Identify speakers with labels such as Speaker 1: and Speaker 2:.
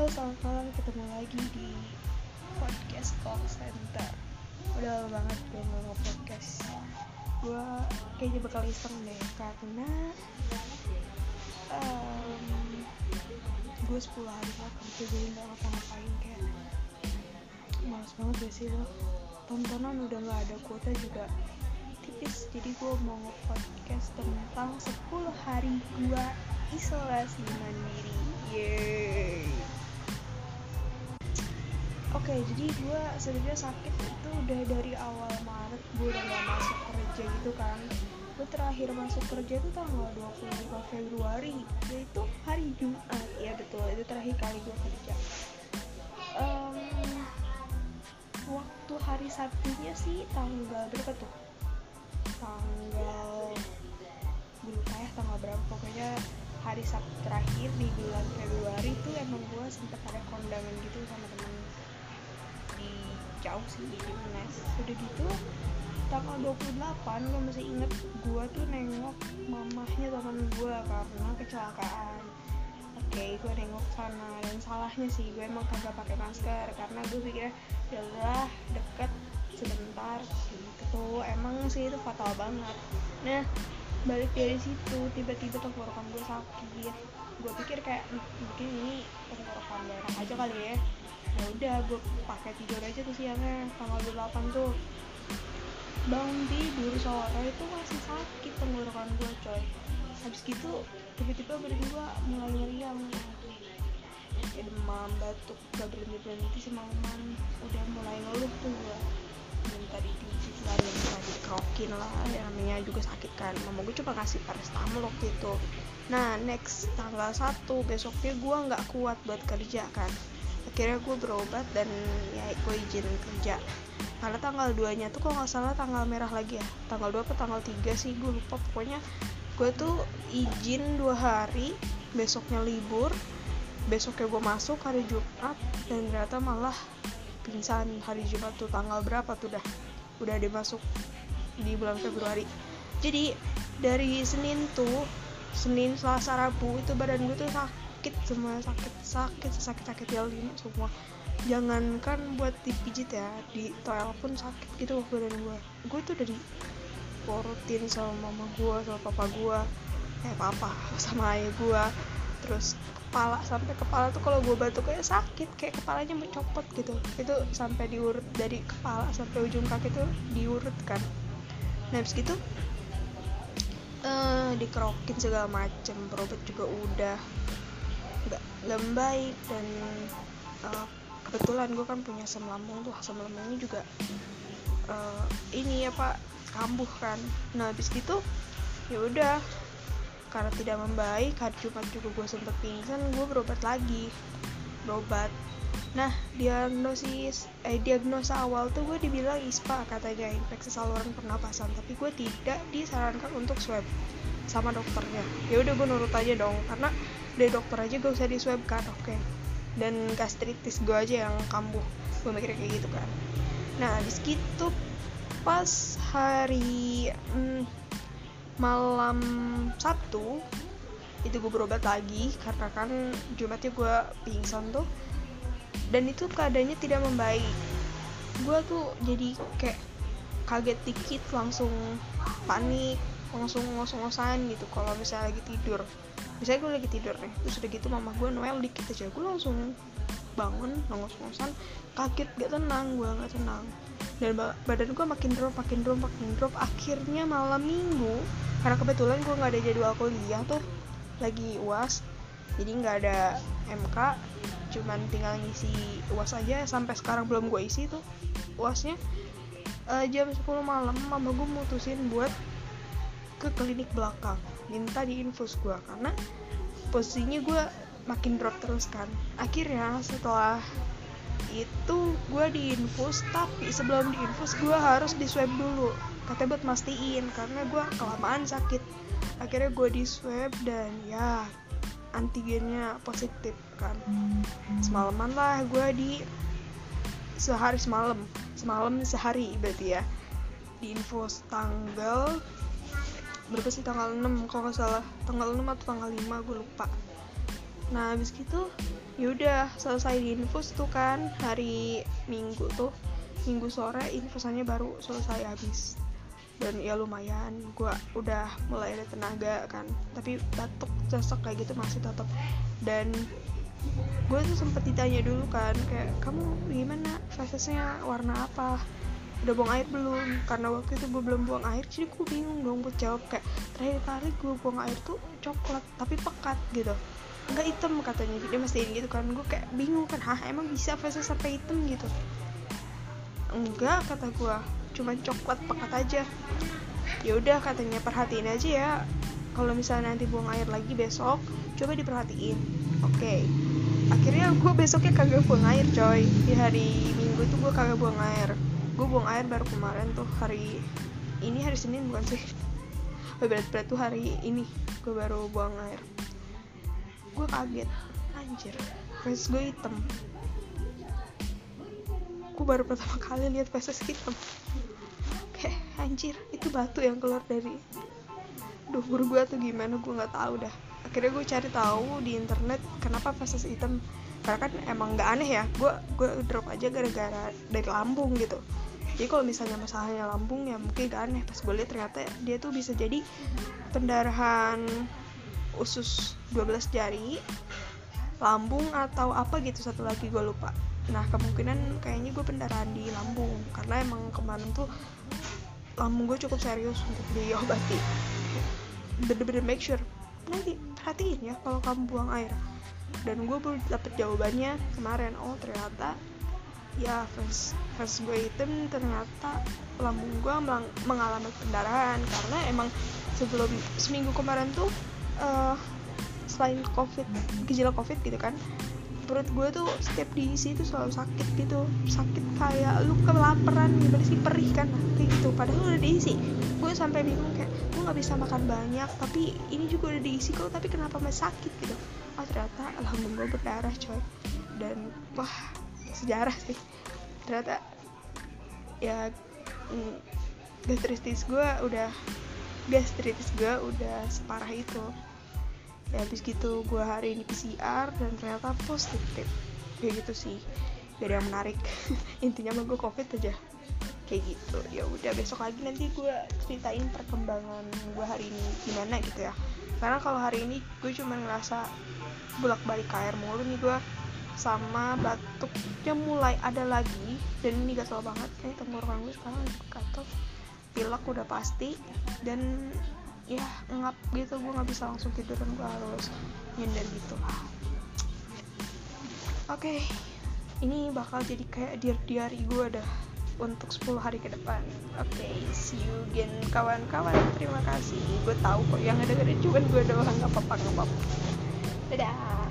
Speaker 1: Halo selamat malam. Ketemu lagi di podcast call center. Udah lama banget gue gak nge-podcast. Gue kayaknya bakal iseng deh karena um, Gue 10 hari gak kerja jadi gak ngapa-ngapain kayak Males banget gak sih lo? Tontonan udah gak ada kuota juga tipis jadi gue mau nge-podcast tentang 10 hari gue isolasi mandiri. Yeay oke jadi gue sebenarnya sakit itu udah dari awal Maret gue udah gak masuk kerja gitu kan. Gue terakhir masuk kerja itu tanggal 25 Februari yaitu hari Jumat. Ya betul itu terakhir kali gue kerja. Um, waktu hari Sabtunya sih tanggal berapa tuh? Tanggal gue lupa ya? Tanggal berapa? Pokoknya hari Sabtu terakhir di bulan Februari tuh emang gue sempet ada kondangan gitu sama temen jauh sih di UNES udah gitu tanggal 28 gue masih inget gue tuh nengok mamahnya temen gue karena kecelakaan. Oke okay, gue nengok sana dan salahnya sih gue emang kagak pakai masker karena gue pikir ya deket sebentar gitu. Emang sih itu fatal banget. Nah balik dari situ tiba-tiba tenggorokan gue sakit. Gue pikir kayak mungkin ini tenggorokan darah aja kali ya ya udah gue pakai tidur aja tuh siangnya. Tanggal 28 tuh bangun tidur sore itu masih sakit tenggorokan gue coy. Habis gitu tiba-tiba badan gue mulai meriang ya demam batuk gak berhenti berhenti semalaman udah mulai ngeluh tuh gue minta dipijit lah minta dikerokin lah. Ya namanya juga sakit kan. Mama gue coba kasih paracetamol waktu itu. Nah next tanggal 1 besoknya gue nggak kuat buat kerja kan akhirnya gue berobat dan ya gue izin kerja. Karena tanggal 2 nya tuh kalau nggak salah tanggal merah lagi ya. Tanggal 2 apa tanggal 3 sih gue lupa. Pokoknya gue tuh izin dua hari besoknya libur besoknya gue masuk hari Jumat dan ternyata malah pingsan hari Jumat tuh. Tanggal berapa tuh dah? Udah dia masuk di bulan Februari. Jadi dari Senin tuh Senin Selasa Rabu itu badan gue tuh sakit semua sakit sakit sakit sakit lima semua. Jangankan buat dipijit ya di toilet pun sakit gitu badan gue gue tuh dari porutin sama mama gue sama papa gue eh papa sama ayah gue terus kepala sampai kepala tuh kalau gue batuk kayak sakit kayak kepalanya mencopot gitu. Itu sampai diurut dari kepala sampai ujung kaki tuh diurut kan. Nah habis gitu uh, dikerokin segala macem berobat juga udah nggak lembaik dan uh, kebetulan gue kan punya asam lambung tuh. Asam lambungnya juga uh, ini apa kambuh kan. Nah habis gitu ya udah karena tidak membaik hari Jumat juga gue sempet pingsan gue berobat lagi. Berobat. Nah diagnosis eh diagnosa awal tuh gue dibilang ISPA katanya infeksi saluran pernapasan. Tapi gue tidak disarankan untuk swab sama dokternya. Ya udah gue nurut aja dong karena dari dokter aja gue usah di swab kan oke. Okay. dan gastritis gue aja yang kambuh. Gue mikirnya kayak gitu kan nah habis gitu pas hari hmm, malam Sabtu itu gue berobat lagi karena kan Jumatnya gue pingsan tuh. Dan itu keadaannya tidak membaik. Gue tuh jadi kayak kaget dikit langsung panik langsung ngos-ngosan gitu kalau misalnya lagi tidur misalnya gue lagi tidur nih terus udah gitu mama gue noel dikit aja. Gue langsung bangun ngos-ngosan kaget gak tenang gue gak tenang. Dan badan gue makin drop makin drop makin drop. Akhirnya malam minggu karena kebetulan gue nggak ada jadwal kuliah tuh lagi uas jadi nggak ada MK cuman tinggal ngisi uas aja. Sampai sekarang belum gue isi tuh uasnya uh, jam 10 malam mama gue mutusin buat ke klinik belakang. Minta diinfus gue karena posisinya gue makin drop terus kan. Akhirnya setelah itu gue diinfus tapi sebelum diinfus gue harus di swab dulu. Katanya buat mastiin karena gue kelamaan sakit. Akhirnya gue di swab dan ya antigennya positif kan. Semalaman lah gue di sehari semalam. Semalam sehari berarti ya. Di infus tanggal berapa sih? Tanggal 6 kalau nggak salah. Tanggal 6 atau tanggal 5 gue lupa. Nah habis gitu yaudah selesai di infus tuh kan hari minggu tuh. Minggu sore infusannya baru selesai habis. Dan ya lumayan gue udah mulai ada tenaga kan. Tapi batuk sesek kayak gitu masih tetap dan gue tuh sempet ditanya dulu kan kayak kamu gimana? Fasesnya warna apa udah buang air belum? Karena waktu itu gue belum buang air jadi gue bingung dong buat jawab kayak terakhir kali gue buang air tuh coklat tapi pekat gitu. Nggak hitam katanya dia mastiin gitu kan. Gue kayak bingung kan hah emang bisa fase sampai hitam? Gitu. Enggak kata gue cuman coklat pekat aja. Ya udah katanya perhatiin aja ya. Kalau misalnya nanti buang air lagi besok coba diperhatiin. Oke. Okay. akhirnya gue besoknya kagak buang air coy. Di hari minggu tuh gue kagak buang air gue buang air baru kemarin tuh hari ini hari senin bukan sih? Berat-berat tuh hari ini gue baru buang air. Gue kaget anjir face gue hitam. Gue baru pertama kali lihat faces hitam. Kayak anjir itu batu yang keluar dari duh guru gue tuh gimana gue nggak tahu dah. Akhirnya gue cari tahu di internet kenapa faces hitam. Karena kan emang nggak aneh ya gue gue drop aja gara-gara dari lambung gitu jadi kalau misalnya masalahnya lambung ya mungkin gak aneh. Pas gue lihat ternyata dia tuh bisa jadi pendarahan usus 12 jari lambung atau apa gitu. Satu lagi gue lupa. Nah kemungkinan kayaknya gue pendarahan di lambung. Karena emang kemarin tuh lambung gue cukup serius untuk diobati. Bener-bener make sure. Nanti perhatiin ya kalau kamu buang air. Dan gue baru dapet jawabannya kemarin. Oh ternyata ya first first gue hitam ternyata lambung gue mengalami pendarahan. Karena emang sebelum seminggu kemarin tuh uh, selain covid gejala covid gitu kan perut gue tuh setiap diisi itu selalu sakit gitu. Sakit kayak lu kelaparan gimana sih perih kan kayak gitu. Padahal udah diisi. Gue sampai bingung kayak gue nggak bisa makan banyak tapi ini juga udah diisi kok tapi kenapa masih sakit gitu. Oh ternyata gue berdarah coy. Dan wah sejarah sih. Ternyata ya mm, gastritis gue udah gastritis gue udah separah itu. Ya habis gitu gue hari ini PCR dan ternyata positif. Kayak gitu sih. Dari yang menarik. Intinya mah gue covid aja. Kayak gitu. Ya udah besok lagi nanti gue ceritain perkembangan gue hari ini gimana gitu ya. Karena kalau hari ini gue cuma ngerasa bolak balik air mulu nih gue sama batuknya mulai ada lagi. Dan ini gatel banget kayak tenggorokan gue sekarang gatel pilek udah pasti. Dan ya ngap gitu gue nggak bisa langsung tidur dan gue harus nyender gitu. Oke okay. ini bakal jadi kayak diary gue dah untuk 10 hari ke depan. Oke okay, see you again kawan-kawan. Terima kasih. Gue tahu kok yang ada cuma gue doang. Nggak apa-apa nggak apa-apa. Dadah